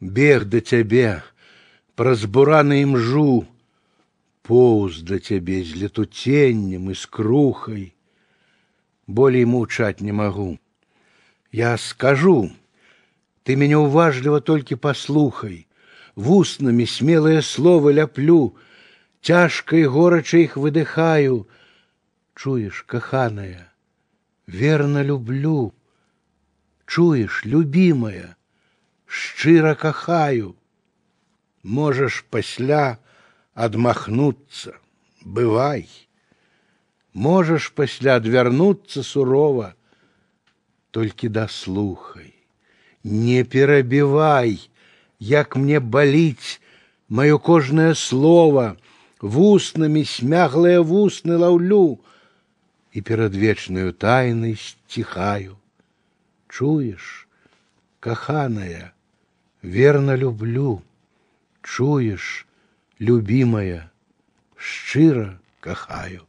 бег да цябе праз бураны імжу поўз да цябе з летуценнем і скрухай болей маўчаць не магу я скажу ты меня уважліва толькі паслухай вуснамі смелыя словы ляплю цяжка і горача іх выдыхаю чуеш каханая верно люблю чуеш любимая шчыра кахаю можаш пасля адмахнуцца бывай можаш пасля адвярнуцца сурова толькі даслухай не перабівай як мне баліць маё кожнае слово вуснамі смяглыя вусны лаўлю і перад вечнаю тайнай сціхаю чуеш каханая верно люблю. Чуеш любимая шчыра кахаю